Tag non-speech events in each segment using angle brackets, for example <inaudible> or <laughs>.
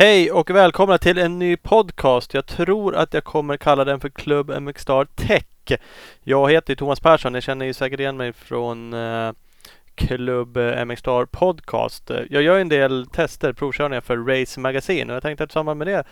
Hej och välkomna till en ny podcast. Jag tror att jag kommer kalla den för Club MX Star Tech. Jag heter Thomas Persson. Ni känner ju säkert igen mig från Klubb Club MX Star Podcast. Jag gör en del tester, provkörningar för Race Magazine och jag tänkte att i samband med det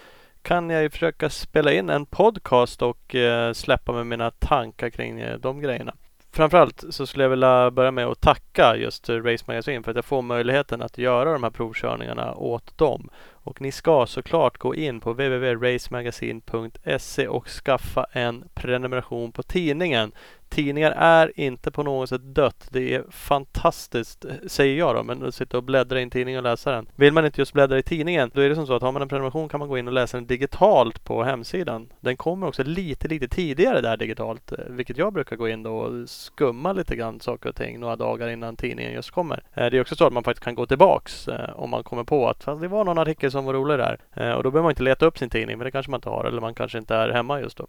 kan jag ju försöka spela in en podcast och eh, släppa med mina tankar kring eh, de grejerna. Framförallt så skulle jag vilja börja med att tacka just Race Magazine för att jag får möjligheten att göra de här provkörningarna åt dem. Och ni ska såklart gå in på www.racemagazine.se och skaffa en prenumeration på tidningen. Tidningar är inte på något sätt dött. Det är fantastiskt, säger jag då, men att sitta och bläddra i en tidning och läsa den. Vill man inte just bläddra i tidningen, då är det som så att har man en prenumeration kan man gå in och läsa den digitalt på hemsidan. Den kommer också lite, lite tidigare där digitalt, eh, vilket jag brukar gå in då och skumma lite grann saker och ting några dagar innan tidningen just kommer. Eh, det är också så att man faktiskt kan gå tillbaks eh, om man kommer på att det var någon artikel som var rolig där. Och då behöver man inte leta upp sin tidning, men det kanske man inte har eller man kanske inte är hemma just då.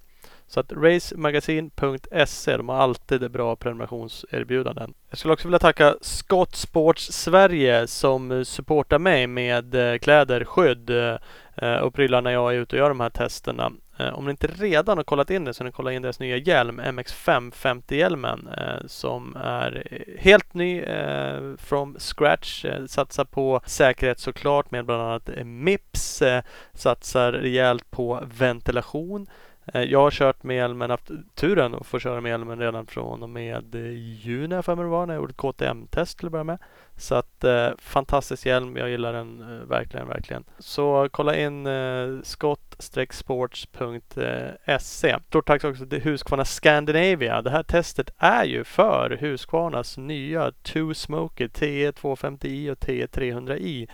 Så att racemagasin.se, de har alltid bra prenumerationserbjudanden. Jag skulle också vilja tacka Scott Sports Sverige som supportar mig med eh, kläder, skydd eh, och prylar när jag är ute och gör de här testerna. Eh, om ni inte redan har kollat in det så ni kolla in deras nya hjälm, MX550-hjälmen som är helt ny from scratch. Satsar på säkerhet såklart med bland annat MIPS. Satsar rejält på ventilation. Eh, jag har kört med hjälmen, haft turen att få köra med hjälmen redan från och med eh, juni för mig det var när jag gjorde ett KTM-test till att börja med. Så att eh, fantastisk hjälm, jag gillar den eh, verkligen, verkligen. Så kolla in eh, skott-sports.se. Eh, Stort tack också till Husqvarna Scandinavia. Det här testet är ju för Husqvarnas nya Two Smoker TE 250i och TE 300i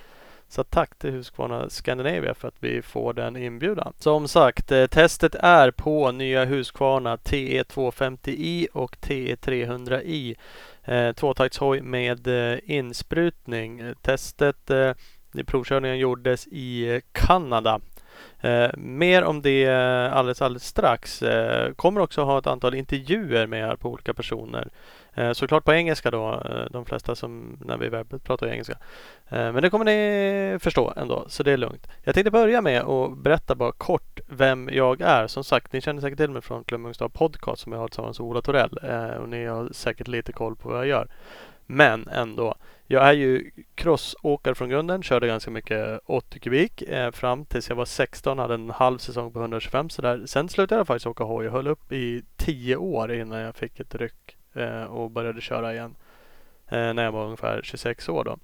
så tack till Husqvarna Scandinavia för att vi får den inbjudan. Som sagt, eh, testet är på nya Husqvarna TE250i och TE300i. Eh, tvåtaktshoj med eh, insprutning. Testet eh, i provkörningen gjordes i Kanada. Eh, mer om det eh, alldeles, alldeles strax. Kommer också ha ett antal intervjuer med på olika personer. Eh, såklart på engelska då, eh, de flesta som när vi webbet pratar engelska. Eh, men det kommer ni förstå ändå, så det är lugnt. Jag tänkte börja med att berätta bara kort vem jag är. Som sagt, ni känner säkert till mig från Club Mungstad Podcast som jag har tillsammans med Ola Torell. Och ni har säkert lite koll på vad jag gör. Men ändå. Jag är ju crossåkare från grunden. Körde ganska mycket 80 kubik eh, fram tills jag var 16. Hade en halv säsong på 125 sådär. Sen slutade jag faktiskt åka hoj. Jag höll upp i 10 år innan jag fick ett ryck eh, Eh, och började köra igen. Eh, när jag var ungefär 26 år då.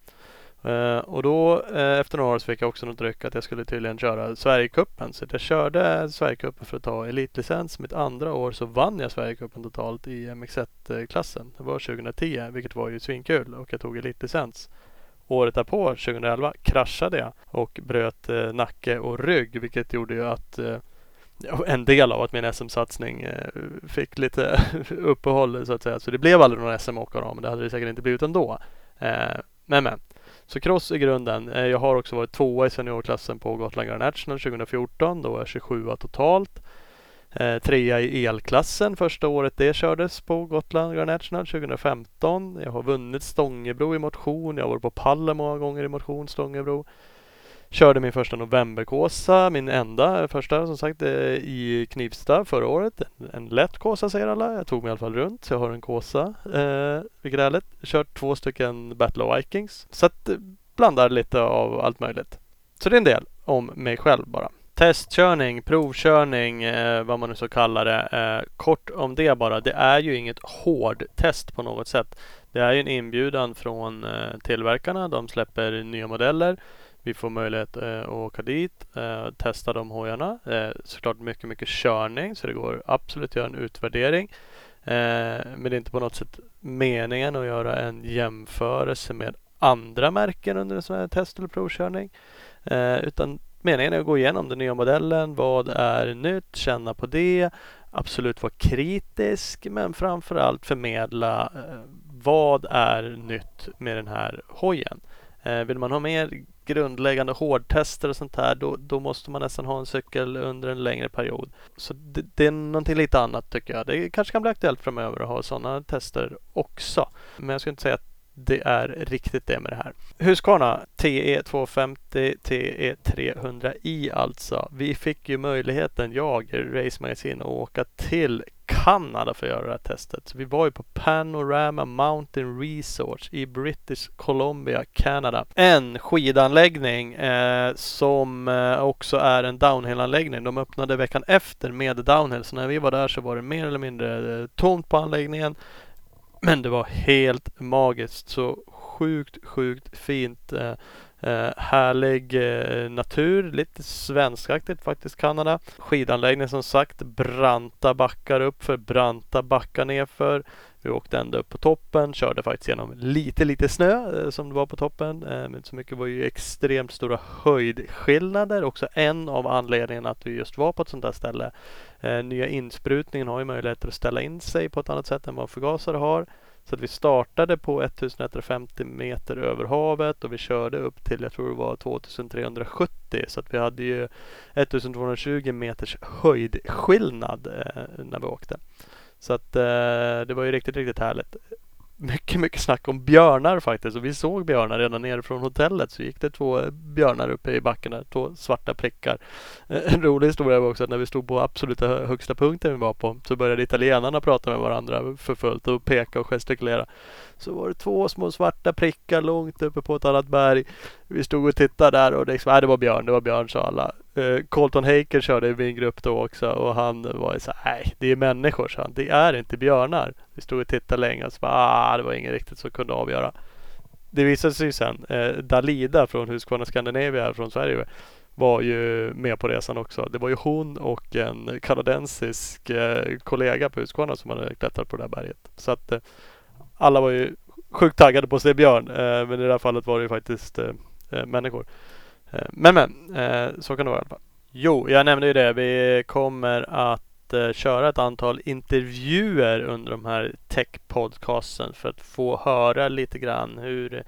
Eh, och då eh, efter några år så fick jag också något ryck att jag skulle tydligen köra Sverigecupen. Så jag körde Sverigecupen för att ta elitlicens. Mitt andra år så vann jag Sverigecupen totalt i MX1-klassen. Det var 2010 vilket var ju svinkul och jag tog elitlicens. Året därpå, 2011, kraschade jag och bröt eh, nacke och rygg vilket gjorde ju att en del av att min SM-satsning eh, fick lite <laughs> uppehåll så att säga. Så det blev aldrig någon SM-åkare av men det hade det säkert inte blivit ändå. Eh, men men. Så cross är grunden. Eh, jag har också varit tvåa i seniorklassen på Gotland Grand National 2014. Då var jag 27 totalt. Trea i elklassen första året det kördes på Gotland Grand National 2015. Jag har vunnit Stångebro i motion. Jag har varit på pallen många gånger i motion Stångebro. Körde min första novemberkåsa, min enda första som sagt eh, i Knivsta förra året. En lätt kåsa säger alla. Jag tog mig i alla fall runt så jag har en kåsa. Eh, vilket är härligt. Kört två stycken Battle of Vikings. Så att eh, blandar lite av allt möjligt. Så det är en del om mig själv bara. Testkörning, provkörning, eh, vad man nu så kallar det. Eh, kort om det bara. Det är ju inget hård test på något sätt. Det är ju en inbjudan från eh, tillverkarna. De släpper nya modeller. Vi får möjlighet eh, att åka dit och testa de hojarna. Eh, såklart mycket, mycket körning så det går absolut att göra en utvärdering. Men det är inte på något sätt meningen att göra en jämförelse med andra märken under en sån här test eller provkörning. Utan meningen är att gå igenom den nya modellen. Vad är nytt? Känna på det. Absolut vara kritisk men framförallt förmedla vad är nytt med den här hojen. Vill man ha mer grundläggande hårdtester och sånt här, då, då måste man nästan ha en cykel under en längre period. Så det, det, är någonting lite annat tycker jag. Det kanske kan bli aktuellt framöver att ha sådana tester också. Men jag skulle inte säga att det är riktigt det med det här. Husqvarna TE 250 TE 300i alltså. Vi fick ju möjligheten, jag, Race Magazine, att åka till Kanada för att göra det här testet. Så vi var ju på Panorama Mountain Resort i British Columbia, Canada. En skidanläggning eh, som eh, också är en downhillanläggning. De öppnade veckan efter med downhill, så när vi var där så var det mer eller mindre eh, tomt på anläggningen. Men det var helt magiskt. Så sjukt, sjukt fint. Eh, Eh, härlig eh, natur, lite svenskaktigt faktiskt Kanada. Skidanläggning som sagt, branta backar upp för branta backar nerför. Vi åkte ända upp på toppen, körde faktiskt genom lite, lite snö eh, som det var på toppen. Eh, men inte så mycket, det var ju extremt stora höjdskillnader. Också en av anledningarna att vi just var på ett sånt där ställe. Eh, nya insprutningen har ju möjligheter att ställa in sig på ett annat sätt än vad förgasare har. Så att vi startade på 1150 meter över havet och vi körde upp till, jag tror det var 2370. Så att vi hade ju 1220 meters höjdskillnad eh, när vi åkte. Så att eh, det var ju riktigt, riktigt härligt mycket, mycket snack om björnar faktiskt. Och vi såg björnar redan nere från hotellet. Så gick det två eh, björnar uppe i backen där, två svarta prickar. Eh, en rolig historia var också att när vi stod på absoluta högsta punkten vi var på så började italienarna prata med varandra för fullt och peka och gestikulera. Så var det två små svarta prickar långt uppe på ett annat berg. Vi stod och tittade där och liksom, äh, det var björn, det var björn sa alla. Uh, Colton Haker körde i min grupp då också och han var så nej det är människor sa han. Det är inte björnar. Vi stod och tittade länge och så bara, ah, det var ingen riktigt som kunde avgöra. Det visade sig sen, uh, Dalida från Husqvarna Scandinavia från Sverige var ju med på resan också. Det var ju hon och en kanadensisk uh, kollega på Husqvarna som hade klättrat på det där berget. Så att alla var ju sjukt taggade på att se björn. men i det här fallet var det ju faktiskt människor. Eh, men men, eh, så kan det vara i alla fall. Jo, jag nämnde ju det. Vi kommer att eh, köra ett antal intervjuer under de här tech-podcasten för att få höra lite grann hur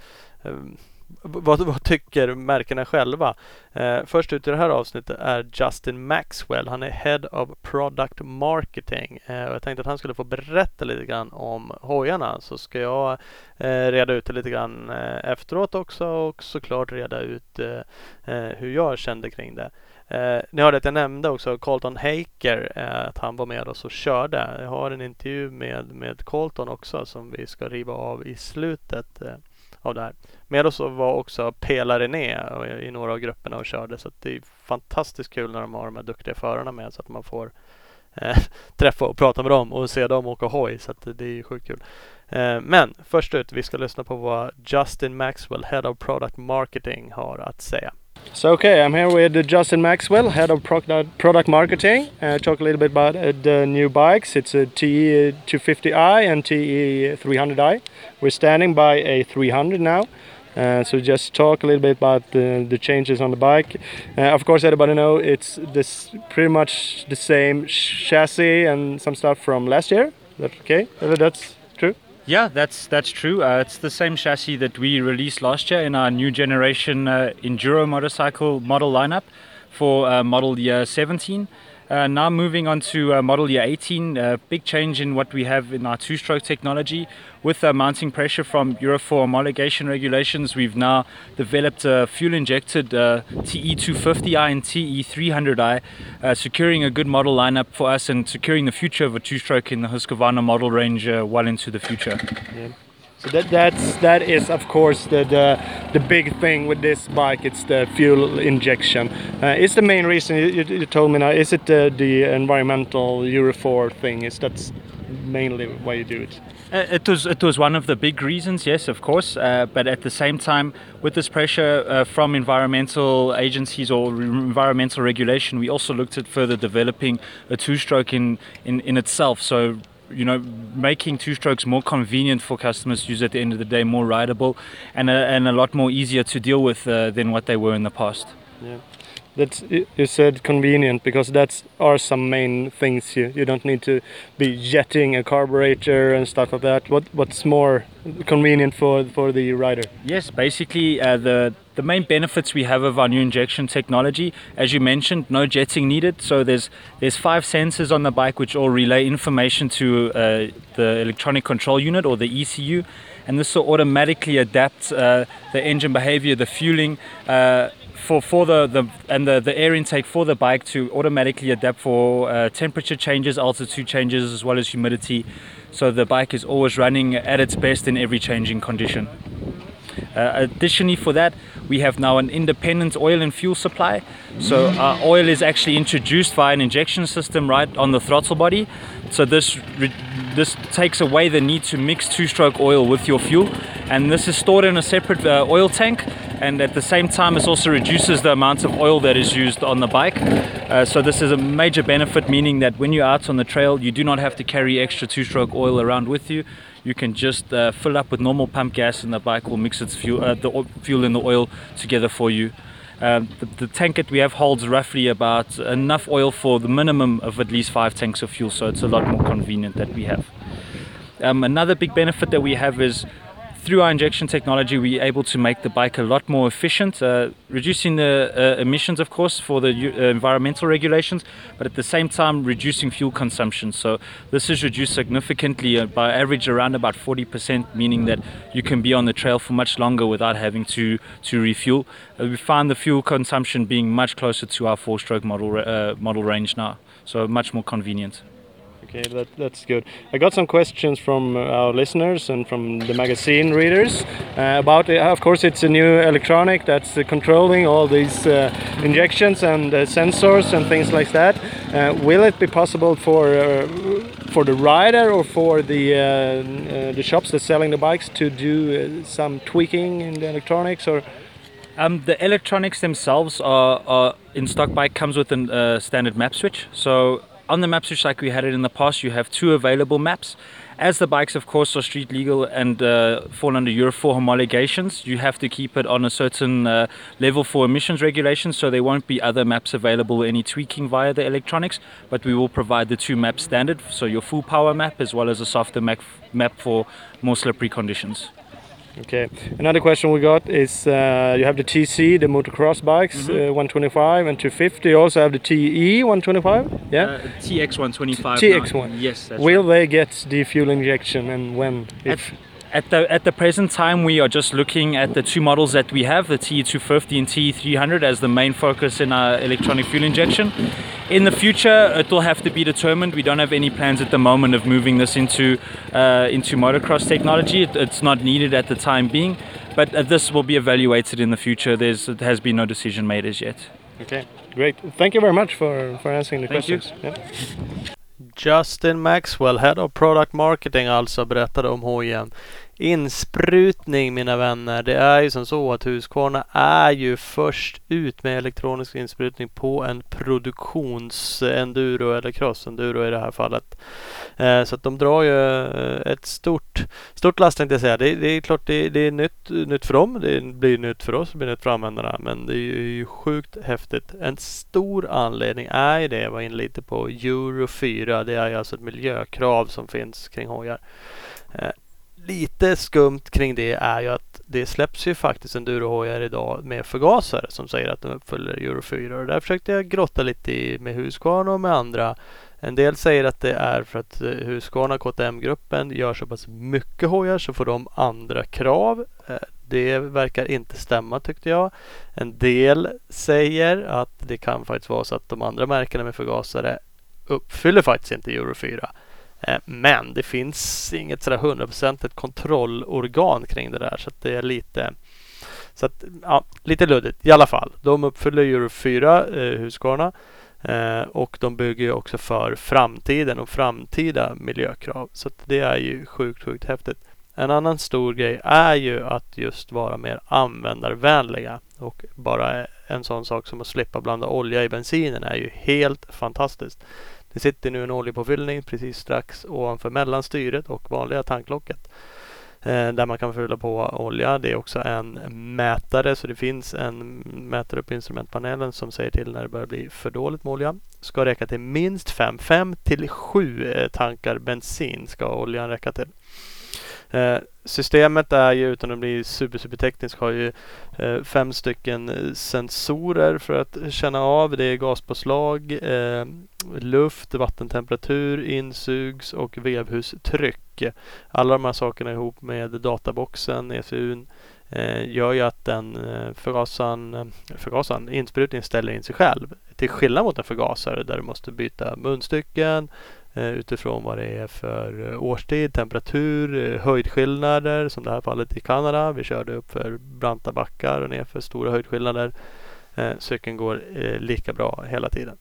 vad, vad tycker märkena själva? Eh, först ut i det här avsnittet är Justin Maxwell. Han är Head of Product Marketing. Eh, och jag tänkte att han skulle få berätta lite grann om hojarna. Så ska jag eh, reda ut det lite grann eh, efteråt också och såklart reda ut eh, eh hur jag kände kring det. Eh, ni hörde att jag nämnde också Colton Haker, eh, att han var med oss och körde. Jag har en intervju med, med Colton också som vi ska riva av i slutet eh, av det här. Med oss var också Pela René i några av grupperna och körde så det är fantastiskt kul när de har de här duktiga förarna med så att man får eh, <laughs> träffa och prata med dem och se dem åka hoj så att det är sjukt kul. Eh, men först ut, vi ska lyssna på vad Justin Maxwell, Head of Product Marketing, har att säga. So okay, I'm here with Justin Maxwell, head of product marketing. Uh, talk a little bit about uh, the new bikes. It's a TE 250i uh, and TE 300i. We're standing by a 300 now. Uh, so just talk a little bit about the, the changes on the bike. Uh, of course, everybody know it's this pretty much the same chassis and some stuff from last year. That okay? That's true. Yeah, that's that's true. Uh, it's the same chassis that we released last year in our new generation uh, enduro motorcycle model lineup for uh, model year 17. Uh, now moving on to uh, model year 18, uh, big change in what we have in our two-stroke technology. With uh, mounting pressure from Euro 4 homologation regulations, we've now developed a fuel-injected uh, TE250i and TE300i, uh, securing a good model lineup for us and securing the future of a two-stroke in the Husqvarna model range well into the future. Yeah. So that that's that is of course the the, the big thing with this bike. It's the fuel injection. Uh, it's the main reason you, you, told me now. Is it the, the environmental Euro 4 thing? Is that mainly why you do it? Uh, it was it was one of the big reasons, yes, of course. Uh, but at the same time, with this pressure uh, from environmental agencies or re- environmental regulation, we also looked at further developing a two-stroke in, in, in itself. So you know, making two strokes more convenient for customers to use at the end of the day, more rideable, and a, and a lot more easier to deal with uh, than what they were in the past. Yeah. That's you said convenient because that's are some main things you you don't need to be jetting a carburetor and stuff like that. What what's more convenient for for the rider? Yes, basically uh, the the main benefits we have of our new injection technology, as you mentioned, no jetting needed. So there's there's five sensors on the bike which all relay information to uh, the electronic control unit or the ECU, and this will automatically adapt uh, the engine behavior, the fueling. For, for the, the and the, the air intake for the bike to automatically adapt for uh, temperature changes, altitude changes, as well as humidity. So the bike is always running at its best in every changing condition. Uh, additionally, for that, we have now an independent oil and fuel supply. So our oil is actually introduced via an injection system right on the throttle body. So this this takes away the need to mix two-stroke oil with your fuel, and this is stored in a separate uh, oil tank. And at the same time, it also reduces the amount of oil that is used on the bike. Uh, so this is a major benefit, meaning that when you're out on the trail, you do not have to carry extra two-stroke oil around with you you can just uh, fill up with normal pump gas and the bike will mix its fuel, uh, the fuel and the oil together for you. Um, the, the tank that we have holds roughly about enough oil for the minimum of at least five tanks of fuel, so it's a lot more convenient that we have. Um, another big benefit that we have is through our injection technology, we're able to make the bike a lot more efficient, uh, reducing the uh, emissions, of course, for the uh, environmental regulations, but at the same time reducing fuel consumption. So this is reduced significantly uh, by average around about 40%, meaning that you can be on the trail for much longer without having to to refuel. Uh, we find the fuel consumption being much closer to our four-stroke model uh, model range now, so much more convenient. Okay, that, that's good. I got some questions from uh, our listeners and from the magazine readers uh, about, uh, of course, it's a new electronic that's uh, controlling all these uh, injections and sensors and things like that. Will it be possible for for the rider or for the the shops that's selling the bikes to do some tweaking in the electronics or? Um, the electronics themselves are, are in stock bike comes with a standard map switch. So on the map switch like we had it in the past, you have two available maps. As the bikes, of course, are street legal and uh, fall under Euro 4 homologations, you have to keep it on a certain uh, level for emissions regulations, so there won't be other maps available, any tweaking via the electronics, but we will provide the two maps standard, so your full power map as well as a softer map, map for more slippery conditions. Okay. Another question we got is uh, you have the TC, the motocross bikes, uh, 125 and 250. You also have the TE 125. Yeah. Uh, TX125. TX1. Yes, that's Will they get the fuel injection and when? If At the at the present time, we are just looking at the two models that we have, the TE250 and TE300, as the main focus in our electronic fuel injection. In the future, it will have to be determined. We don't have any plans at the moment of moving this into uh, into motocross technology. It, it's not needed at the time being, but uh, this will be evaluated in the future. There's there has been no decision made as yet. okay, great. Thank you very much for for answering the Thank questions. Justin Maxwell, Head of Product Marketing alltså, berättade om hojen. Insprutning mina vänner. Det är ju som så att Husqvarna är ju först ut med elektronisk insprutning på en produktionsenduro eller cross-enduro i det här fallet. Eh, så att de drar ju eh, ett stort, stort last tänkte jag säga. Det, det är klart det, det är nytt, nytt för dem. Det blir nytt för oss, det blir nytt för användarna. Men det är ju sjukt häftigt. En stor anledning är ju det jag var inne lite på. Euro 4. Det är ju alltså ett miljökrav som finns kring hojar. Eh, Lite skumt kring det är ju att det släpps ju faktiskt endurohojar idag med förgasare som säger att de uppfyller Euro 4. Och där försökte jag grotta lite i med Husqvarna och med andra. En del säger att det är för att eh, Husqvarna KTM-gruppen gör så pass mycket hojar så får de andra krav. Eh, det verkar inte stämma tyckte jag. En del säger att det kan faktiskt vara så att de andra märkena med förgasare uppfyller faktiskt inte Euro 4. Eh, men det finns inget sådär hundraprocentigt kontrollorgan kring det där så att det är lite så att, ja, lite luddigt i alla fall. De uppfyller Euro 4, eh, Husqvarna. Eh, och de bygger ju också för framtiden och framtida miljökrav. Så att det är ju sjukt, sjukt häftigt. En annan stor grej är ju att just vara mer användarvänliga. Och bara en sån sak som att slippa blanda olja i bensinen är ju helt fantastiskt. Det sitter nu en oljepåfyllning precis strax ovanför mellanstyret och vanliga tanklocket. Eh, där man kan fylla på olja. Det är också en mätare så det finns en mätare på instrumentpanelen som säger till när det börjar bli för dåligt med olja. Ska räcka till minst 5, 5 till 7 eh, tankar bensin ska oljan räcka till. Eh, Systemet är ju, utan att bli super, super teknisk, har ju eh, fem stycken eh, sensorer för att känna av. Det är gaspåslag, eh, luft, vattentemperatur, insugs och vevhustryck. Alla de här sakerna ihop med databoxen, ECUn, eh, gör ju att den förgasan, förgasaren, eh, förgasaren, insprutningen ställer in sig själv. Till skillnad mot en förgasare där du måste byta munstycken, Eh, utifrån vad det är för eh, årstid, temperatur, eh, höjdskillnader som det här fallet i Kanada. Vi körde upp för branta backar och ner för stora höjdskillnader. Cykeln går lika bra hela tiden.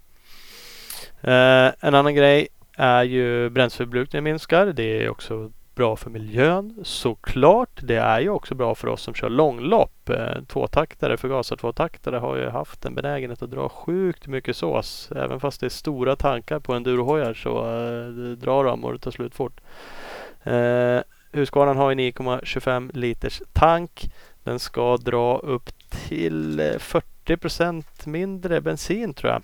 En annan grej är ju bränsleförbrukningen minskar. Det är också bra för miljön såklart. Det är ju också bra för oss som kör långlopp. Eh, tvåtaktare, förgasar-tvåtaktare har ju haft en benägenhet att dra sjukt mycket sås. Även fast det är stora tankar på endurohojar så eh, drar de och det tar slut fort. Eh, Husqvarnan har en 9,25 liters tank. Den ska dra upp till eh, 40 procent mindre bensin tror jag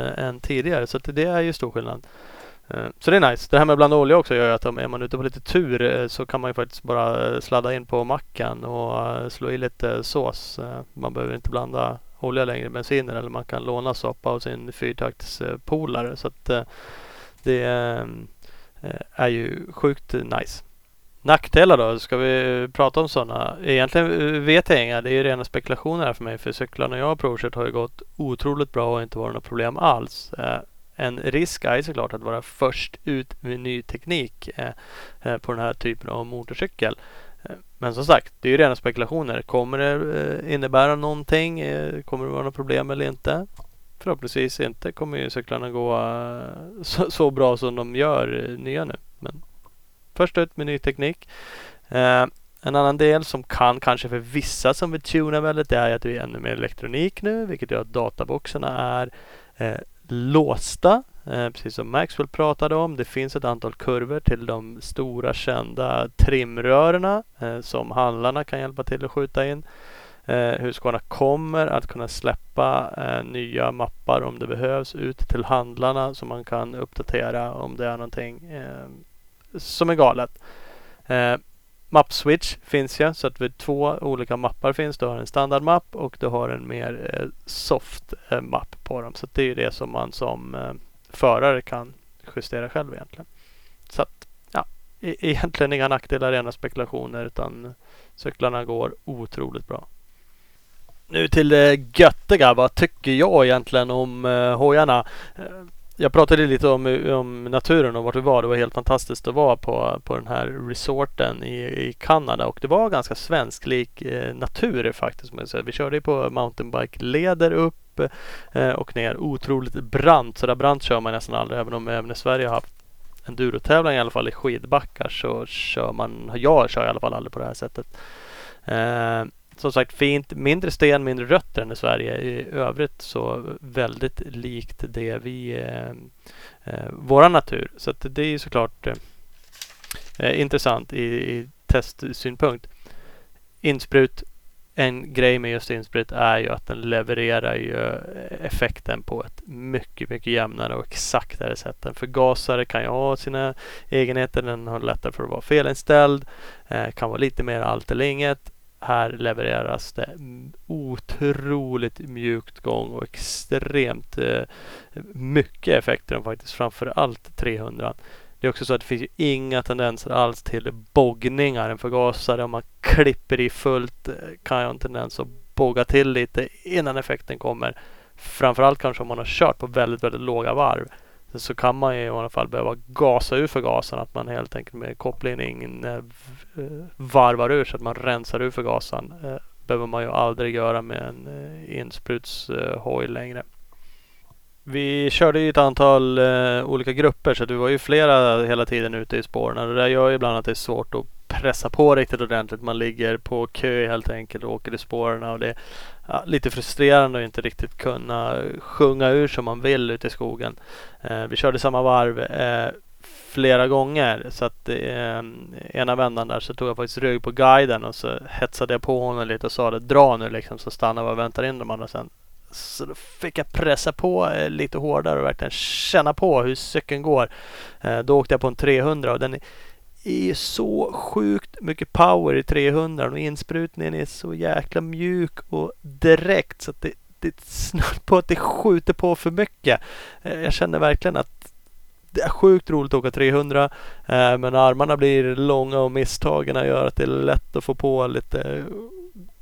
eh, än tidigare. Så det är ju stor skillnad. Eh, så det är nice. Det här med att blanda olja också gör att om man är ute på lite tur eh, så kan man ju faktiskt bara eh, sladda in på macken och slå i lite sås. Man behöver inte blanda olja längre i bensinen eller man kan låna soppa av sin fyrtaktspolare. Så att det är ju sjukt nice. Nackdelar då? Ska vi prata om sådana? Egentligen vet jag inga. Det är ju rena spekulationer här för mig. För cyklarna jag har provkört har ju gått otroligt bra och inte varit några problem alls en risk är såklart att vara först ut med ny teknik eh, eh, på den här typen av motorcykel. Eh, men som sagt, det är ju rena spekulationer. Kommer det innebära någonting? Kommer det vara något problem eller inte? Förhoppningsvis inte kommer ju cyklarna gå så, så bra som de gör nya nu. Men först ut med ny teknik. En annan del som kan kanske för vissa som vill tuna väldigt är att vi är ännu mer elektronik nu vilket gör att databoxarna är låsta, eh, precis som Maxwell pratade om. Det finns ett antal kurvor till de stora kända trimrörerna eh, som handlarna kan hjälpa till att skjuta in. Eh, Husqvarna kommer att kunna släppa eh, nya mappar om det behövs ut till handlarna som man kan uppdatera om det är någonting eh, som är galet. Eh, Mappswitch Map switch finns ju så att vid två olika mappar finns. Du har en standardmapp och du har en mer eh, soft eh, mapp på dem. Så det är ju det som man som eh, förare kan justera själv egentligen. Så att ja, e egentligen inga nackdelar, rena spekulationer utan cyklarna går otroligt bra. Nu till det göttiga. Vad tycker jag egentligen om eh, hojarna? Eh, jag pratade lite om, om naturen och vart vi var. Det var helt fantastiskt att vara på, på den här resorten i, i Kanada och det var ganska svensklik eh, natur faktiskt. Vi körde på mountainbike-leder upp eh, och ner. Otroligt brant. Så där brant kör man nästan aldrig. Även om även i Sverige har haft endurotävling i alla fall i skidbackar så kör man, jag kör i alla fall aldrig på det här sättet. Eh, som sagt fint. Mindre sten, mindre rötter än i Sverige. I övrigt så väldigt likt det vi eh, eh, våra natur. Så det är såklart eh, eh, intressant i, i testsynpunkt. Insprut. En grej med just insprut är ju att den levererar ju eh, effekten på ett mycket, mycket jämnare och exaktare sätt. En förgasare kan ju ha sina egenheter. Den har lättare för att vara felinställd. Eh, kan vara lite mer allt eller inget här levereras det otroligt mjukt gång och extremt eh, mycket effekter faktiskt. Framför allt 300. Det är också så att det finns inga tendenser alls till boggningar. En förgasare om man klipper i fullt eh, kan ju ha en tendens att bogga till lite innan effekten kommer. Framförallt kanske om man har kört på väldigt, väldigt låga varv så kan man i alla fall behöva gasa ur förgasaren. Att man helt enkelt med kopplingen eh, varvar ur så att man rensar ur förgasaren. Eh, behöver man ju aldrig göra med en eh, insprutshoj längre. Vi körde i ett antal olika grupper så det var ju flera hela tiden ute i spåren. Det där gör ju ibland att det är svårt att pressa på riktigt ordentligt. Man ligger på kö helt enkelt och åker i spåren. Och det är ja, lite frustrerande att inte riktigt kunna sjunga ur som man vill ute i skogen. Eh, vi körde samma varv. Eh, flera gånger. Så att eh, ena vändan där så tog jag faktiskt rygg på guiden och så hetsade jag på honom lite och sa det dra nu liksom så stannar vi och väntar in de andra sen. Så då fick jag pressa på eh, lite hårdare och verkligen känna på hur cykeln går. Eh, då åkte jag på en 300 och den är så sjukt mycket power i 300 och insprutningen är så jäkla mjuk och direkt så att det, det är snart på att det skjuter på för mycket. Eh, jag känner verkligen att det är sjukt roligt att åka 300 eh, men armarna blir långa och misstagen gör att det är lätt att få på lite eh,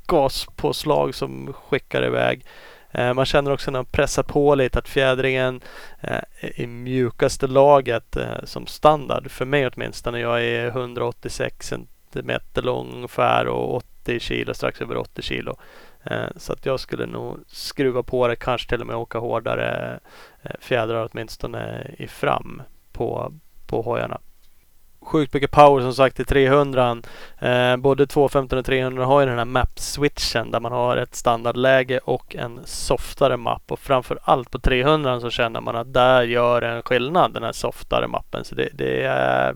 gaspåslag som skickar iväg. Eh, man känner också när man pressar på lite att fjädringen eh, är i mjukaste laget eh, som standard. För mig åtminstone. Jag är 186 cm lång ungefär och 80 kilo, strax över 80 kilo. Så att jag skulle nog skruva på det, kanske till och med åka hårdare fjädrar åtminstone i fram på, på hojarna. Sjukt mycket power som sagt i 300. Eh, både 215 och 300 har ju den här map-switchen där man har ett standardläge och en softare mapp. Och framför allt på 300 så känner man att där gör en skillnad den här softare mappen. Så det, det är,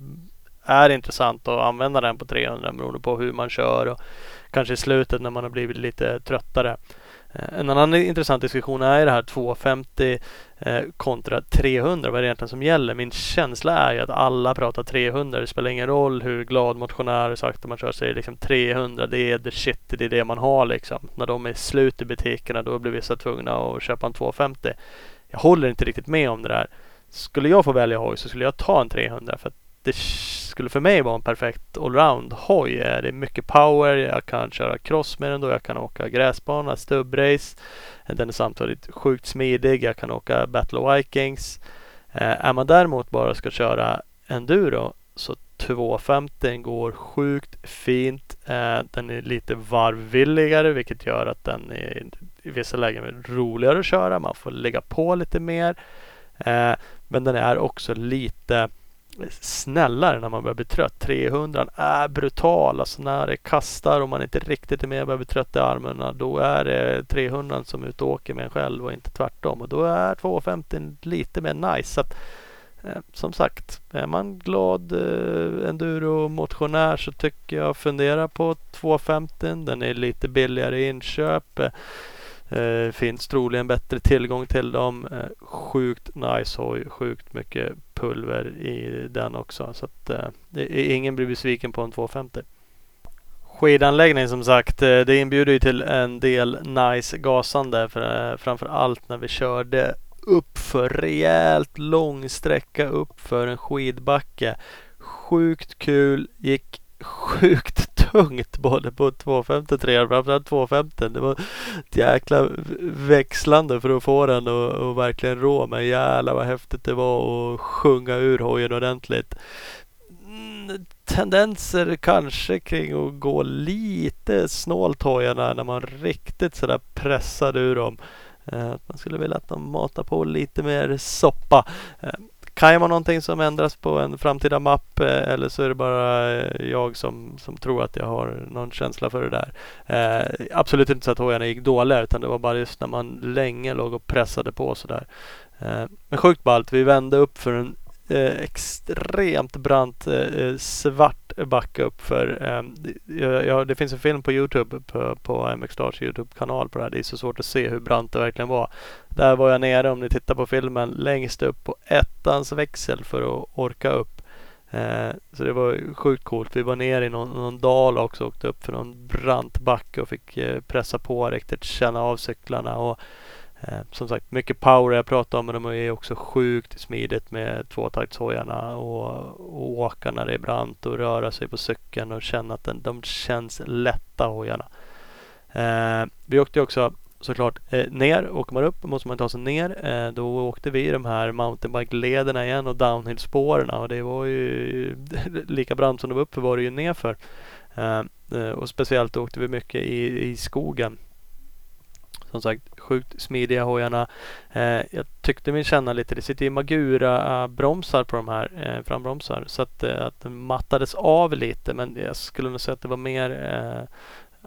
är intressant att använda den på 300 beroende på hur man kör och kanske i slutet när man har blivit lite tröttare. Eh, en annan intressant diskussion är det här 250 eh, kontra 300. Vad är det egentligen som gäller? Min känsla är ju att alla pratar 300. Det spelar ingen roll hur glad motionär sagt att man kör sig liksom 300. Det är the shit. Det är det man har liksom. När de är slut i butikerna då blir vissa tvungna att köpa en 250. Jag håller inte riktigt med om det där. Skulle jag få välja hoj så skulle jag ta en 300 för att det skulle för mig vara en perfekt allround hoj. Det är mycket power, jag kan köra cross med den då, jag kan åka gräsbana, stubbrace. Den är samtidigt sjukt smidig, jag kan åka Battle of Vikings. Eh, är man däremot bara ska köra enduro så 250 går sjukt fint. Eh, den är lite varvvilligare vilket gör att den är i vissa lägen är roligare att köra. Man får lägga på lite mer. Eh, men den är också lite snällare när man börjar bli trött. 300 är brutal. Alltså när det kastar och man inte riktigt är med och börjar bli trött i armarna. Då är det 300 som är ute och åker med en själv och inte tvärtom. Och då är 250 lite mer nice. Så att, eh, som sagt, är man glad eh, enduro-motionär så tycker jag fundera på 250. Den är lite billigare i inköp. Eh, Eh, finns troligen bättre tillgång till dem. Eh, sjukt nice hoj, sjukt mycket pulver i den också. Så att eh, ingen blir besviken på en 250. Skidanläggning som sagt, eh, det inbjuder ju till en del nice gasande. För, eh, framför allt när vi körde uppför rejält lång sträcka uppför en skidbacke. Sjukt kul, gick sjukt tungt både på 250 och 300, framförallt 250. Det var ett jäkla växlande för att få den och, verkligen rå. Men jävlar vad häftigt det var att sjunga ur hojen ordentligt. Mm, tendenser kanske kring att gå lite snålt hojarna när man riktigt sådär pressade ur dem. Eh, att man skulle vilja att de matar på lite mer soppa. Eh, kan ju vara någonting som ändras på en framtida mapp eh, eller så är det bara eh, jag som, som tror att jag har någon känsla för det där. Eh, absolut inte så att hojarna gick dåliga utan det var bara just när man länge låg och pressade på sådär. Eh, men sjukt ballt. Vi vände upp för en eh, extremt brant eh, eh svart backe upp för. Ja, det finns en film på Youtube på, på MX Stars Youtube-kanal på det här. Det är så svårt att se hur brant det verkligen var. Där var jag nere om ni tittar på filmen längst upp på ett ettans växel för att orka upp. Eh, så det var sjukt coolt. Vi var nere i någon, någon dal också och åkte upp för någon brant backe och fick eh, pressa på riktigt, känna av cyklarna. Och, eh, som sagt, mycket power jag pratar om men de är också sjukt smidigt med tvåtaktshojarna och, och åka när det är brant och röra sig på cykeln och känna att den, de känns lätta hojarna. Eh, vi åkte också såklart eh, ner. Åker man upp måste man ta sig ner. Eh, då åkte vi de här mountainbike-lederna igen och downhill-spåren och det var ju <laughs> lika brant som det var uppför var det ju nerför. Eh, eh, och speciellt åkte vi mycket i, i skogen. Som sagt, sjukt smidiga hojarna. Eh, jag tyckte mig känna lite, det sitter ju Magura-bromsar på de här eh, frambromsar. Så att, eh, att den mattades av lite men jag skulle nog säga att det var mer eh,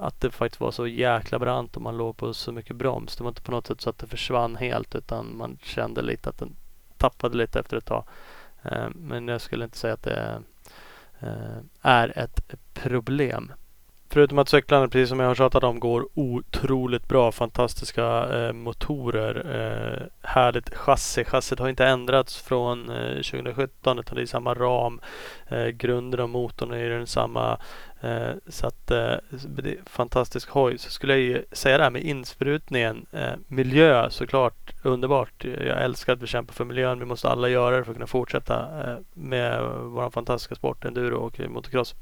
att det faktiskt var så jäkla brant och man låg på så mycket broms. Det var inte på något sätt så att det försvann helt utan man kände lite att den tappade lite efter ett tag. Eh, men jag skulle inte säga att det eh, är ett problem. Förutom att cyklarna, precis som jag har tjatat om, går otroligt bra. Fantastiska eh, motorer. Eh, härligt chassi. Chassit har inte ändrats från eh, 2017 utan det är samma ram. Eh, grunden och motorn är densamma. Eh, så att eh, det är fantastisk hoj. Så skulle jag ju säga det här med insprutningen. Eh, miljö såklart underbart. Jag älskar att vi kämpar för miljön. Vi måste alla göra det för att kunna fortsätta eh, med vår fantastiska sport, enduro och motocross.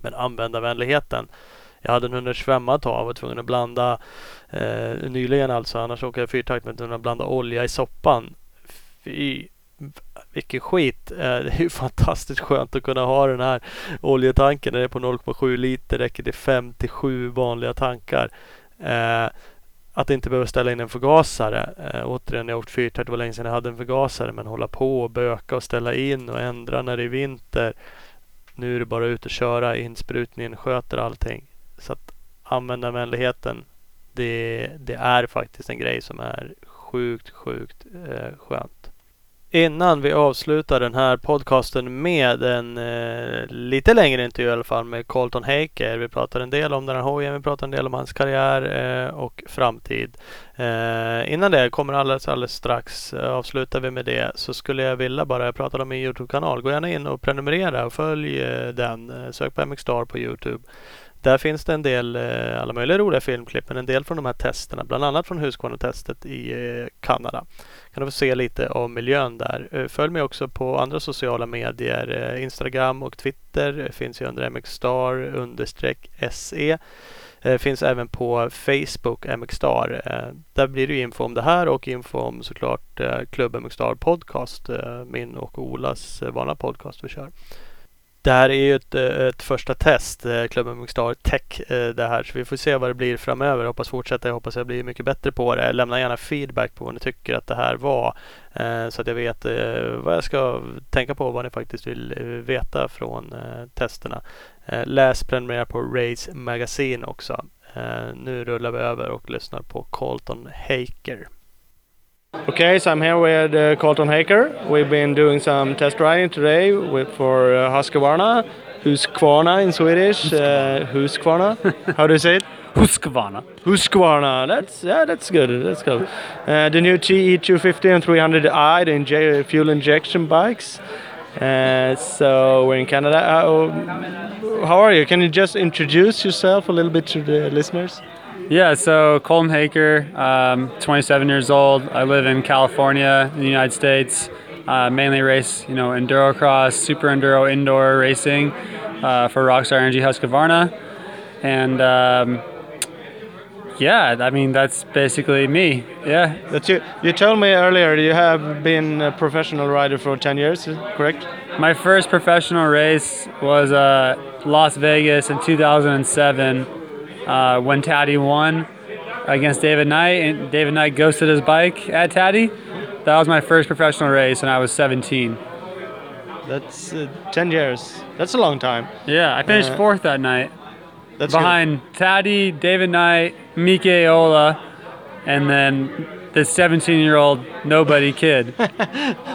Men användarvänligheten. Jag hade en 125 att ta och var tvungen att blanda eh, nyligen alltså. Annars åker jag fyrtakt men tvungen att blanda olja i soppan. Fy, vilken skit. Eh, det är ju <laughs> fantastiskt skönt att kunna ha den här oljetanken. Den är på 0,7 liter. Räcker till 5 till 7 vanliga tankar. Eh, att inte behöva ställa in en förgasare. Eh, återigen, jag har åkt fyrtakt. Det var länge sedan jag hade en förgasare. Men hålla på och böka och ställa in och ändra när det är vinter. Nu är det bara ut och köra. Insprutningen sköter allting. Så att användarvänligheten, det, det är faktiskt en grej som är sjukt, sjukt eh, skönt. Innan vi avslutar den här podcasten med en eh, lite längre intervju i alla fall med Colton Heiker. Vi pratar en del om den här hojen, vi pratar en del om hans karriär eh, och framtid. Eh, innan det kommer alldeles, alldeles strax eh, avslutar vi med det så skulle jag vilja bara, jag pratade om min Youtube-kanal, gå gärna in och prenumerera och följ eh, den. Eh, sök på MX Star på Youtube. Där finns det en del, eh, alla möjliga roliga filmklipp, men en del från de här testerna, bland annat från Husqvarna-testet i eh, Kanada. Kan du få se lite av miljön där. Eh, följ mig också på andra sociala medier. Eh, Instagram och Twitter eh, finns ju under mxstar understreck se. Finns även på Facebook, MXstar. Där blir det info om det här och info om såklart Klubb MXstar Podcast. Min och Olas vanliga podcast vi kör. Det här är ju ett, eh, ett första test, eh, klubben Mugstar Tech eh, det här. Så vi får se vad det blir framöver. Jag hoppas fortsätta. Jag hoppas jag blir mycket bättre på det. Lämna gärna feedback på vad ni tycker att det här var. Så att jag vet vad jag ska tänka på. Vad ni faktiskt vill veta från testerna. Läs prenumerera på Race Magazine också. Nu rullar vi över och lyssnar på Colton Haker. Okay, so I'm here with uh, Colton Haker. We've been doing some test riding today with, for uh, Husqvarna, Husqvarna in Swedish. Uh, Husqvarna. How do you say it? Husqvarna. Husqvarna. That's yeah, that's good. That's good. Uh, the new TE 250 and 300i, the inje fuel injection bikes. Uh, so we're in Canada. Uh, how are you? Can you just introduce yourself a little bit to the listeners? Yeah, so Colton Haker, um, 27 years old. I live in California, in the United States. Uh, mainly race, you know, enduro cross, super enduro indoor racing uh, for Rockstar Energy Husqvarna, and um, yeah, I mean that's basically me. Yeah. That's you. You told me earlier you have been a professional rider for 10 years, correct? My first professional race was uh, Las Vegas in 2007 uh, when Taddy won against David Knight, and David Knight ghosted his bike at Taddy. That was my first professional race, and I was 17. That's uh, 10 years. That's a long time. Yeah, I finished Uh, fourth that night. That's behind Taddy, David Knight, Mike Ola, and then the 17 year old nobody kid. <laughs>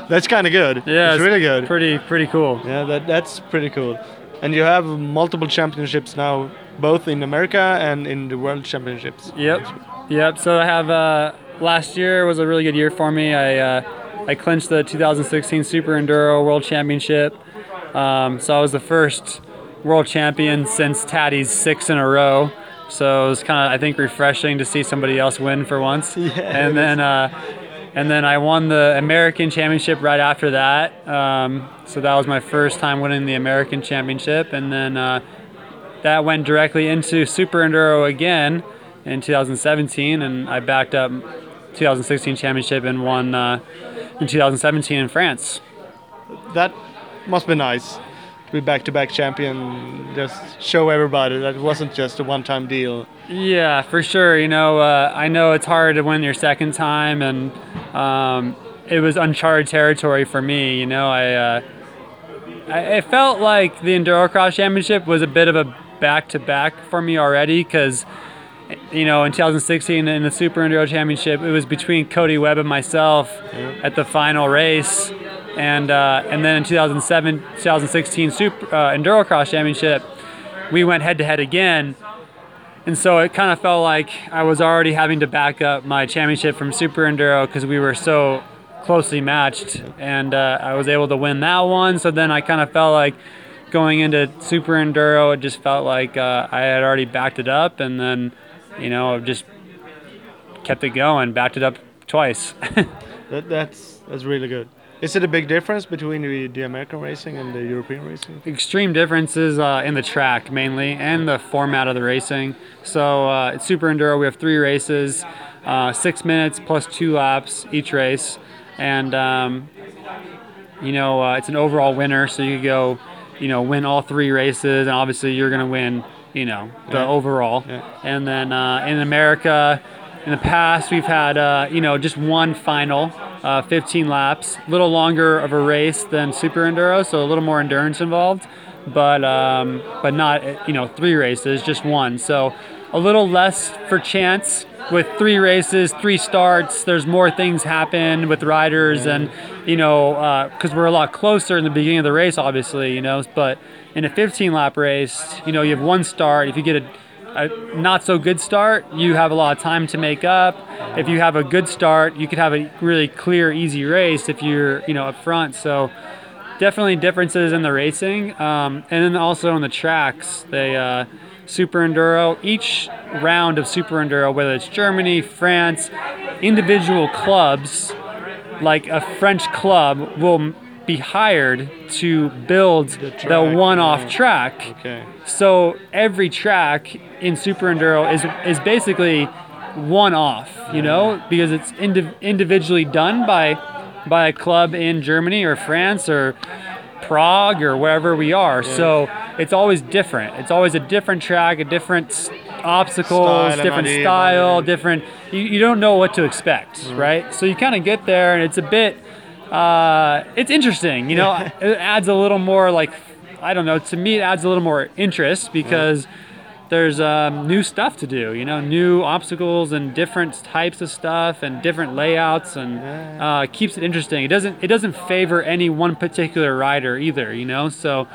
That's kind of good. Yeah, it's really good. Pretty, pretty cool. Yeah, that that's pretty cool. And you have multiple championships now, both in America and in the World Championships. Yep, yep. So I have uh, last year was a really good year for me. I uh, I clinched the 2016 Super Enduro World Championship. Um, so I was the first world champion since Taddy's six in a row. So it was kind of I think refreshing to see somebody else win for once. <laughs> Yeah, and then. Uh, and then I won the American Championship right after that. Um, so that was my first time winning the American Championship. And then uh, that went directly into Super Enduro again in 2017. And I backed up 2016 Championship and won uh, in 2017 in France. That must be nice to be back-to-back champion. Just show everybody that it wasn't just a one-time deal. Yeah, for sure. You know, uh, I know it's hard to win your second time, and um, it was uncharted territory for me. You know, I, uh, I it felt like the Endurocross Championship was a bit of a back-to-back for me already because. You know, in 2016 in the Super Enduro Championship, it was between Cody Webb and myself at the final race, and uh, and then in 2007, 2016 Super uh, Endurocross Championship, we went head to head again. And so it kind of felt like I was already having to back up my championship from Super Enduro because we were so closely matched, and uh, I was able to win that one. So then I kind of felt like going into Super Enduro, it just felt like uh, I had already backed it up, and then you know just kept it going, backed it up twice. <laughs> That, that's that's really good. Is it a big difference between the, the American racing and the European racing? extreme differences uh, in the track mainly and the format of the racing. So uh, at Super Enduro, we have three races, uh, six minutes plus two laps each race, and um, you know uh, it's an overall winner. So you could go, you know, win all three races, and obviously you're gonna win, you know, the Yeah. overall. Yeah. And then uh, in America, in the past, we've had uh, you know just one final, uh, 15 laps, a little longer of a race than Super Enduro, so a little more endurance involved, but um, but not you know three races, just one. So a little less for chance with three races, three starts. There's more things happen with riders, and you know because we're a lot closer in the beginning of the race, obviously, you know. But in a 15 lap race, you know you have one start. If you get a a not so good start, you have a lot of time to make up. If you have a good start, you could have a really clear, easy race if you're, you know, up front. So definitely differences in the racing, um, and then also on the tracks. They uh, Super Enduro. Each round of Super Enduro, whether it's Germany, France, individual clubs, like a French club, will be hired to build the, track, one-off yeah. track. Okay. So every track in Super Enduro is is basically one off, you know, because it's indiv- individually done by by a club in Germany or France or Prague or wherever we are. So it's always different. It's always a different track, a different obstacles, Style different idea, style, yeah. different. You, you don't know what to expect, right? So you kind of get there, and it's a bit. Uh, it's interesting, you know. <laughs> it adds a little more like I don't know. To me, it adds a little more interest because there's um, new stuff to do. You know, new obstacles and different types of stuff and different layouts, and uh, keeps it interesting. It doesn't it doesn't favor any one particular rider either. You know, so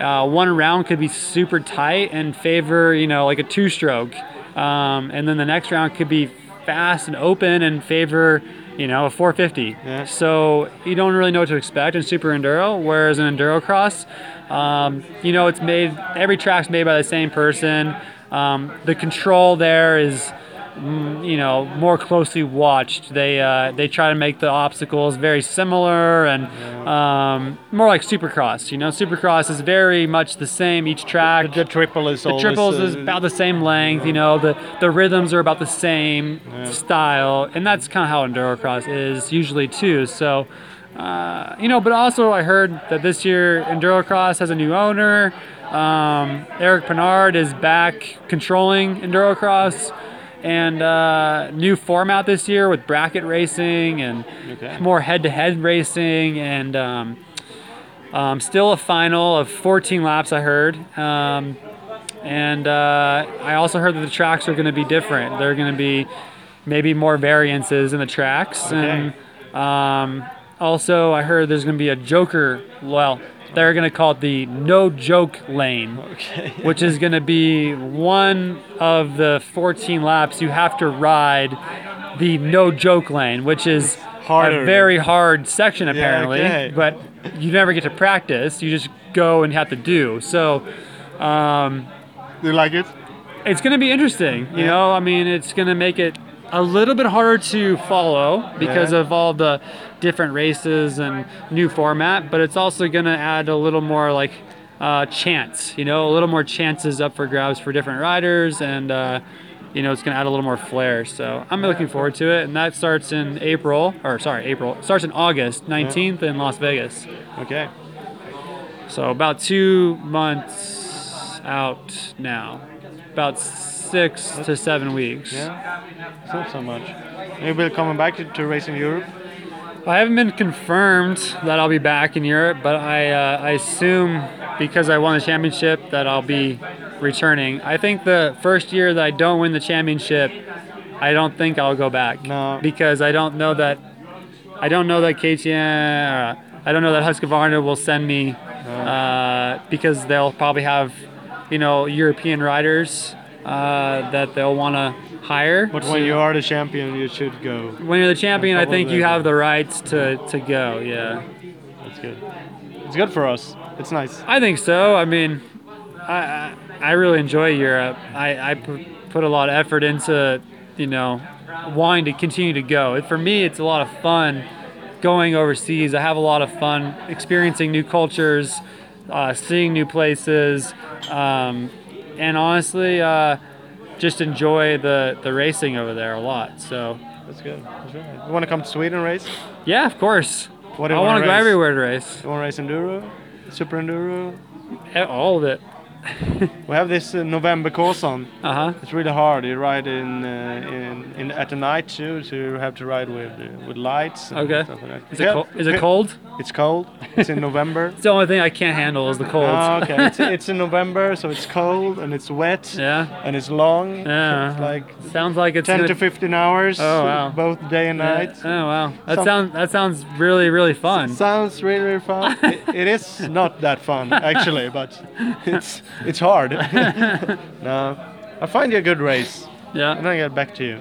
uh, one round could be super tight and favor you know like a two stroke, um, and then the next round could be fast and open and favor you know a 450. Yeah. So you don't really know what to expect in Super Enduro, whereas in Enduro Cross, um, you know, it's made every track's made by the same person. Um, the control there is, you know, more closely watched. They uh, they try to make the obstacles very similar and um, more like Supercross. You know, Supercross is very much the same each track. The triple is The triples is about the same length, you know. The the rhythms are about the same style, and that's kind of how endurocross is usually too. So, uh, you know, but also I heard that this year endurocross has a new owner. Um, Eric Pinard is back controlling endurocross, and uh, new format this year with bracket racing and Okay. more head-to-head racing and. Um, um, still a final of 14 laps, I heard. Um, and uh, I also heard that the tracks are going to be different. They're going to be maybe more variances in the tracks. And um, also, I heard there's going to be a Joker, well, they're going to call it the no joke lane, Okay. <laughs> which is going to be one of the 14 laps you have to ride the no joke lane, which is Harder. a very hard section apparently, okay. but you never get to practice. You just go and have to do. So um, Do you like it? it's going to be interesting. You know, I mean, it's going to make it a little bit harder to follow because Yeah. of all the different races and new format, but it's also going to add a little more like uh, chance, you know, a little more chances up for grabs for different riders and uh, you know, it's going to add a little more flair. So I'm looking forward to it. And that starts in April, or sorry, April, starts in August 19th in Las Vegas. Okay. So about two months out now, about six to seven weeks. Yeah. It's not so much. Maybe coming back to, to racing Europe. I haven't been confirmed that I'll be back in Europe, but I, uh, I assume because I won the championship that I'll be returning. I think the first year that I don't win the championship, I don't think I'll go back. No. Because I don't know that I don't know that KTM. Uh, I don't know that Husqvarna will send me uh, because they'll probably have, you know, European riders uh, that they'll want to hire. But when you are the champion, you should go. When you're the champion, I think you have the rights to, to go. Yeah, That's good. It's good for us. It's nice. I think so. I mean, I I, I really enjoy Europe. I I put a lot of effort into, you know, wanting to continue to go. It, for me, it's a lot of fun going overseas. I have a lot of fun experiencing new cultures, uh, seeing new places, um, and honestly, uh, just enjoy the the racing over there a lot. So That's good. That's right. You want to come to Sweden and race? yeah, of course. What do I want to go everywhere to race. You want to race enduro, super enduro? All of it. <laughs> We have this uh, November course on. Uh huh. It's really hard. You ride in, uh, in in at the night too, so you have to ride with uh, with lights. And Okay. Like that. Is it Yeah, cold? Is it cold? It's cold. It's in November. <laughs> It's the only thing I can't handle is the cold. Ah, okay. It's, <laughs> it's in November, so it's cold and it's wet yeah. and it's long. Yeah. It's like Sounds like it's 10 gonna- to 15 hours. Oh, wow. Both day and night. Oh wow. That Some- sounds that sounds really really fun. Sounds really, really fun. it, it is not that fun actually, but it's it's hard. <laughs> no, I find you a good race. And Yeah. I'll get back to you.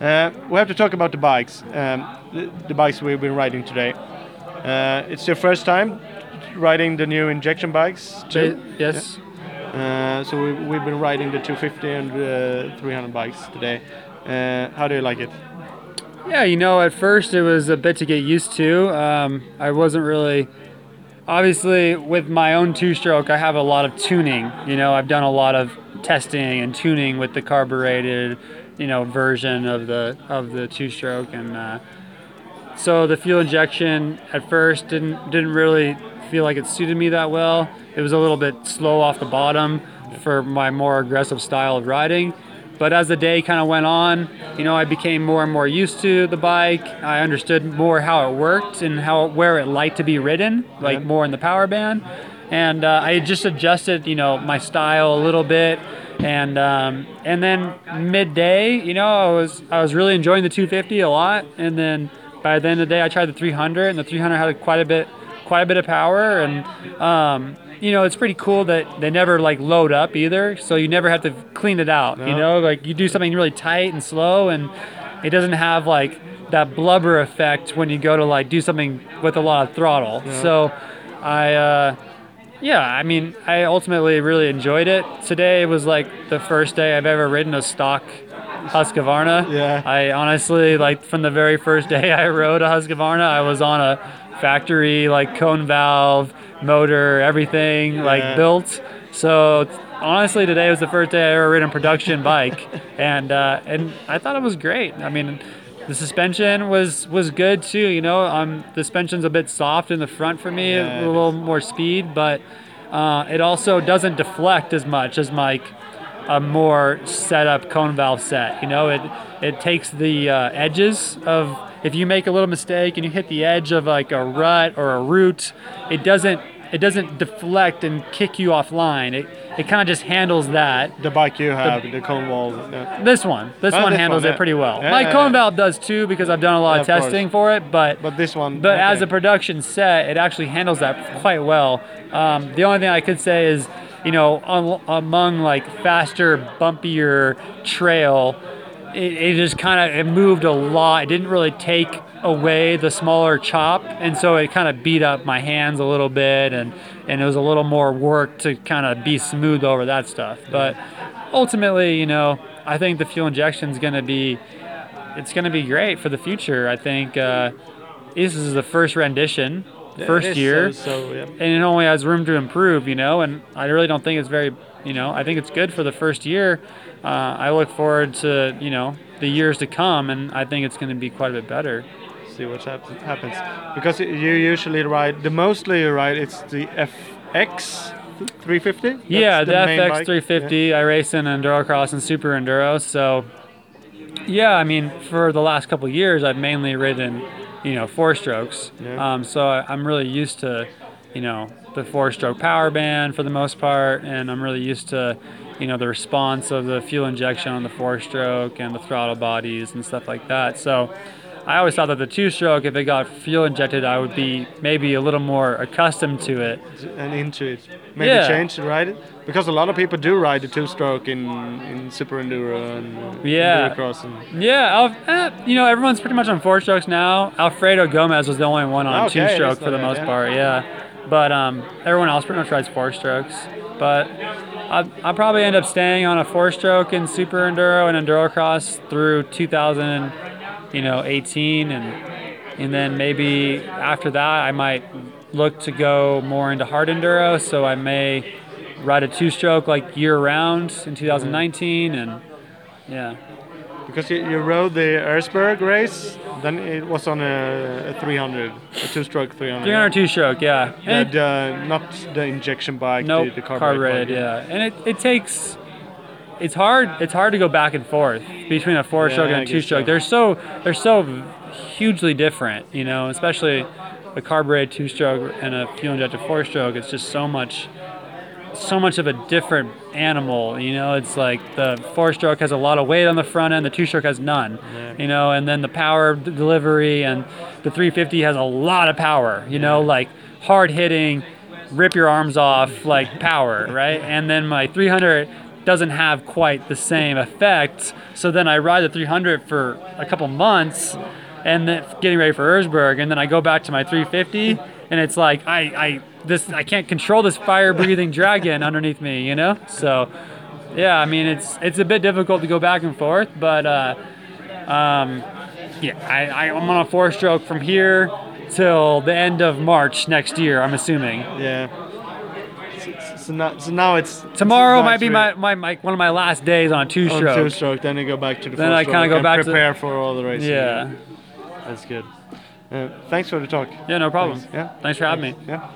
Uh, we have to talk about the bikes. Um, the, the bikes we've been riding today. Uh, it's your first time riding the new injection bikes too. Yes. Uh, so we, we've been riding the 250 and uh, 300 bikes today. Uh, how do you like it? Yeah, you know, at first it was a bit to get used to. Um, I wasn't really, obviously, with my own two stroke, I have a lot of tuning. You know, I've done a lot of testing and tuning with the carbureted, you know, version of the of the two stroke, and uh, so the fuel injection at first didn't didn't really feel like it suited me that well. It was a little bit slow off the bottom for my more aggressive style of riding. But as the day kind of went on, you know, I became more and more used to the bike. I understood more how it worked and how where it liked to be ridden, like Yeah. more in the power band. And uh, I just adjusted, you know, my style a little bit. And um, and then midday, you know, I was I was really enjoying the 250 a lot. And then by the end of the day, I tried the 300, and the 300 had quite a bit quite a bit of power. And um, you know, it's pretty cool that they never like load up either, so you never have to clean it out. You know, like you do something really tight and slow, and it doesn't have like that blubber effect when you go to like do something with a lot of throttle. So, I. Uh, yeah, I mean, I ultimately really enjoyed it. Today was like the first day I've ever ridden a stock Husqvarna. Yeah. I honestly, like, from the very first <laughs> day I rode a Husqvarna, I was on a factory, like, cone valve, motor, everything, Yeah. like, built. So, honestly, today was the first day I ever ridden a production bike. <laughs> And, uh, and I thought it was great. I mean, the suspension was was good too. You know, um, the suspension's a bit soft in the front for me, Yeah, a little more speed, but uh, it also doesn't deflect as much as like a more set up cone valve set. You know, it it takes the uh, edges of if you make a little mistake and you hit the edge of like a rut or a root, it doesn't it doesn't deflect and kick you offline. It it kind of just handles that. The bike you have, the, cone wall. Yeah. This one, this Oh, one this handles one, it pretty well. Yeah, My yeah, cone yeah. valve does too because I've done a lot Yeah, of testing for it. But But this one. but as a production set, it actually handles that quite well. Um, the only thing I could say is, you know, on, among like faster, bumpier trail, it, it just kind of it moved a lot. It didn't really take away the smaller chop, and so it kind of beat up my hands a little bit, and and it was a little more work to kind of be smooth over that stuff. But ultimately, you know, I think the fuel injection is going to be it's going to be great for the future. I think uh, this is the first rendition, first is, year, So, so yeah. and it only has room to improve, you know. And I really don't think it's very, you know, I think it's good for the first year. Uh, I look forward to, you know, the years to come, and I think it's going to be quite a bit better. see what hap- happens. Because you usually ride the mostly you ride it's the FX 350. yeah, That's the, FX bike? 350. I race in enduro cross and super enduro. So, yeah, I mean, for the last couple of years, I've mainly ridden, you know, four strokes. Yeah. Um, so I, I'm really used to, you know, the four-stroke power band for the most part, and I'm really used to, you know, the response of the fuel injection on the four-stroke and the throttle bodies and stuff like that. So. I always thought that the two-stroke, if it got fuel injected, I would be maybe a little more accustomed to it. and into it. Maybe Yeah. change to ride it because a lot of people do ride the two-stroke in in super enduro and Yeah. endurocross and Yeah, eh, you know everyone's pretty much on four strokes now. Alfredo Gomez was the only one on Okay, two stroke for the most bad, part. Yeah, but um, everyone else pretty much rides four strokes. But I I probably end up staying on a four stroke in super enduro and endurocross through 2000, you know, 18 and and then maybe after that I might look to go more into hard enduro. So I may ride a two stroke like year round in 2019 and yeah. Because you, you rode the Erzberg race, then it was on a, a 300, a two-stroke 300. 300 two stroke, yeah. And uh, not the injection bike, nope, the, the carbureted carbureted, yeah. And it, it takes it's hard it's hard to go back and forth between a four stroke Yeah, and a two-stroke. so. They're so they're so hugely different, you know, especially a carbureted two stroke and a fuel injected four stroke. It's just so much so much of a different animal, you know. It's like the four stroke has a lot of weight on the front end, the two stroke has none, you know, and then the power d- delivery and the 350 has a lot of power, you know, like hard hitting, rip your arms off, like power, <laughs> right? And then my 300 doesn't have quite the same effect. So then I ride the 300 for a couple months and then getting ready for Erzberg, and then I go back to my 350, and it's like I, I this I can't control this fire-breathing dragon underneath me, you know. So, yeah, I mean it's it's a bit difficult to go back and forth, but uh, um, yeah, I, I I'm on a four-stroke from here till the end of March next year. I'm assuming. Yeah. So, now, so now it's Tomorrow might be my, my, my one of my last days on a on two-stroke. two-stroke. Then you go back to the. Then I four-stroke kinda go back to- prepare for all the races. yeah, that's good. Uh, thanks for the talk. yeah, no problem. Thanks. Yeah. Thanks for having me. Yeah.